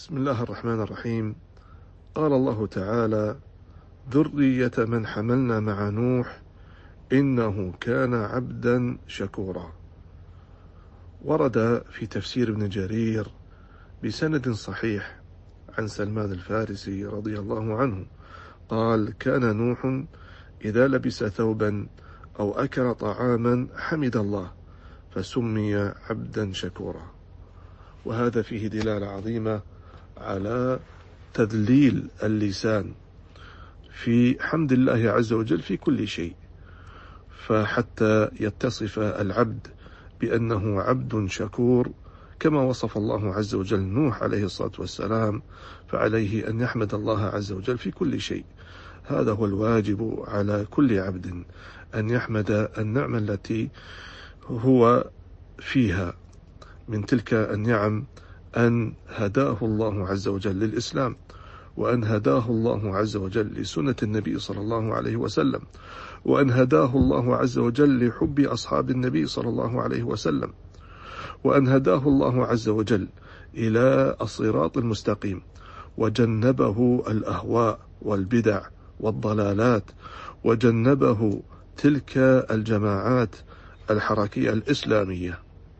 بسم الله الرحمن الرحيم. قال الله تعالى ذرية من حملنا مع نوح إنه كان عبدا شكورا. ورد في تفسير ابن جرير بسند صحيح عن سلمان الفارسي رضي الله عنه. قال كان نوح إذا لبس ثوبا أو أكل طعاما حمد الله فسمي عبدا شكورا. وهذا فيه دلالة عظيمة على تذليل اللسان في حمد الله عز وجل في كل شيء. فحتى يتصف العبد بأنه عبد شكور كما وصف الله عز وجل نوح عليه الصلاة والسلام فعليه أن يحمد الله عز وجل في كل شيء. هذا هو الواجب على كل عبد أن يحمد النعمة التي هو فيها. من تلك النعم أن هداه الله عز وجل للإسلام وأن هداه الله عز وجل لسنة النبي صلى الله عليه وسلم وأن هداه الله عز وجل لحب أصحاب النبي صلى الله عليه وسلم وأن هداه الله عز وجل إلى الصراط المستقيم وجنبه الأهواء والبدع والضلالات وجنبه تلك الجماعات الحركية الإسلامية.